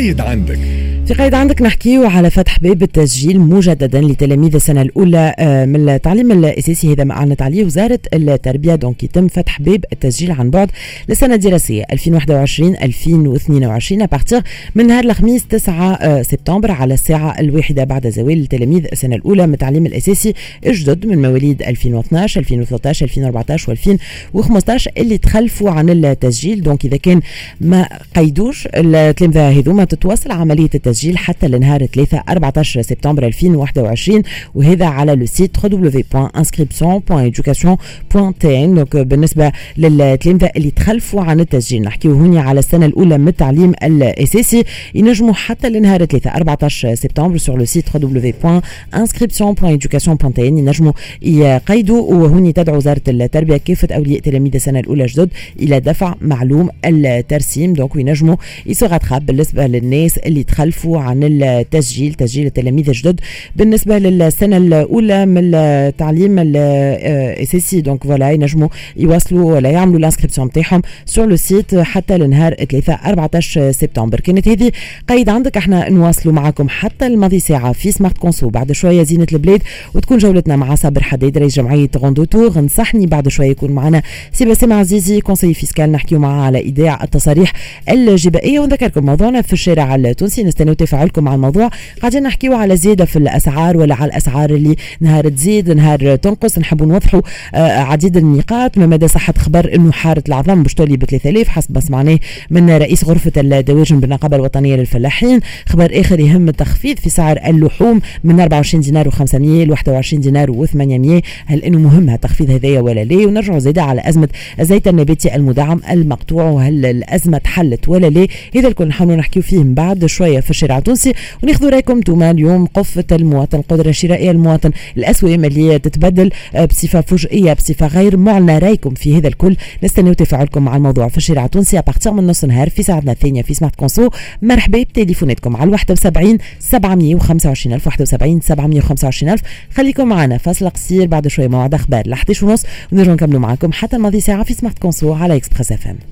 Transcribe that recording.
قايد عندك. قيد عندك نحكيو على فتح باب التسجيل مجددا لتلاميذ السنة الأولى آه، من التعليم الأساسي. هذا ما أعلنت عليه وزارة التربية. donc يتم فتح باب التسجيل عن بعد للسنة الدراسية 2021 2022 à partir من نهار الخميس 9 آه، سبتمبر على الساعة الواحدة بعد الزوال لتلاميذ السنة الأولى من التعليم الأساسي الجدد من مواليد 2012 2013 2014 و2015 اللي تخلفوا عن التسجيل. donc إذا كان ما قيدوش التلامذة هذوما تتواصل عملية التسجيل التسجيل حتى لنهار 3 14 سبتمبر 2021 وهذا على le site www.inscription.education.tn donc بالنسبة للتلامذه اللي تخلفوا عن التسجيل نحكيو هنا على السنة الأولى من التعليم الاساسي ينجموا حتى لنهار 3 14 سبتمبر sur le site www.inscription.education.tn ينجموا يقيدوا وهني تدعو وزارة التربية كافه اولياء تلاميذ السنة الأولى جدد إلى دفع معلوم الترسيم. donc ينجموا يسوغ بالنسبة للناس اللي تخلفوا عن التسجيل تسجيل التلاميذ الجدد بالنسبة للسنة الأولى من التعليم الاساسي donc voilà ينجموا يواصلوا ولا يعملوا ال inscription نتاعهم sur le site حتى لنهار 3 14 سبتمبر. كانت هذه قيد عندك إحنا نواصلوا معكم حتى الماضي ساعة في Smart Conso بعد شوية زينة البلاد وتكون جولتنا مع صابر حديد رئيس جمعية غوندو تور نصحني بعد شوية يكون معنا سي باسم عزيزي conseil fiscal نحكيو معاه على إيداع التصاريح الجبائية. ونذكركم موضوعنا في الشارع التونسي نستنى تفاعلكم مع الموضوع. قاعدين نحكيو على زيادة في الأسعار ولا على الأسعار اللي نهار تزيد نهار تنقص. نحبوا نوضحوا آه عديد النقاط. ما مدى صحة خبر إنه حارة العظام باش تولي ب 3000 حسب ما سمعناه من رئيس غرفة الدواجن بالنقابة الوطنية للفلاحين. خبر آخر يهم التخفيض في سعر اللحوم من 24 دينار و500 ل 21 دينار و800 هل إنه مهم التخفيض هذايا ولا لا؟ ونرجعوا زيادة على أزمة الزيت النباتي المدعم المقطوع. وهل الأزمة تحلت ولا لا؟ هذا الكل نحاولوا نحكيو فيه من بعد. شوية في الشارع التونسي وناخذوا رأيكم أنتم اليوم قفة المواطن القدرة الشرائية المواطن الأسوام اللي تتبدل آه، بصفة فجئيه بصفة غير معلنة. رأيكم في هذا الكل. نستناو تفاعلكم مع الموضوع في الشارع التونسي à partir من نص نهار في ساعتنا الثانية في Smart Conso مرحبا بتليفوناتكم على 71 725 ألف 71 725 ألف. خليكم معنا فاصل قصير بعد شوي موعد أخبار ل 11 ونص ونرجع نكملوا معكم حتى الماضي ساعة في Smart Conso على Express FM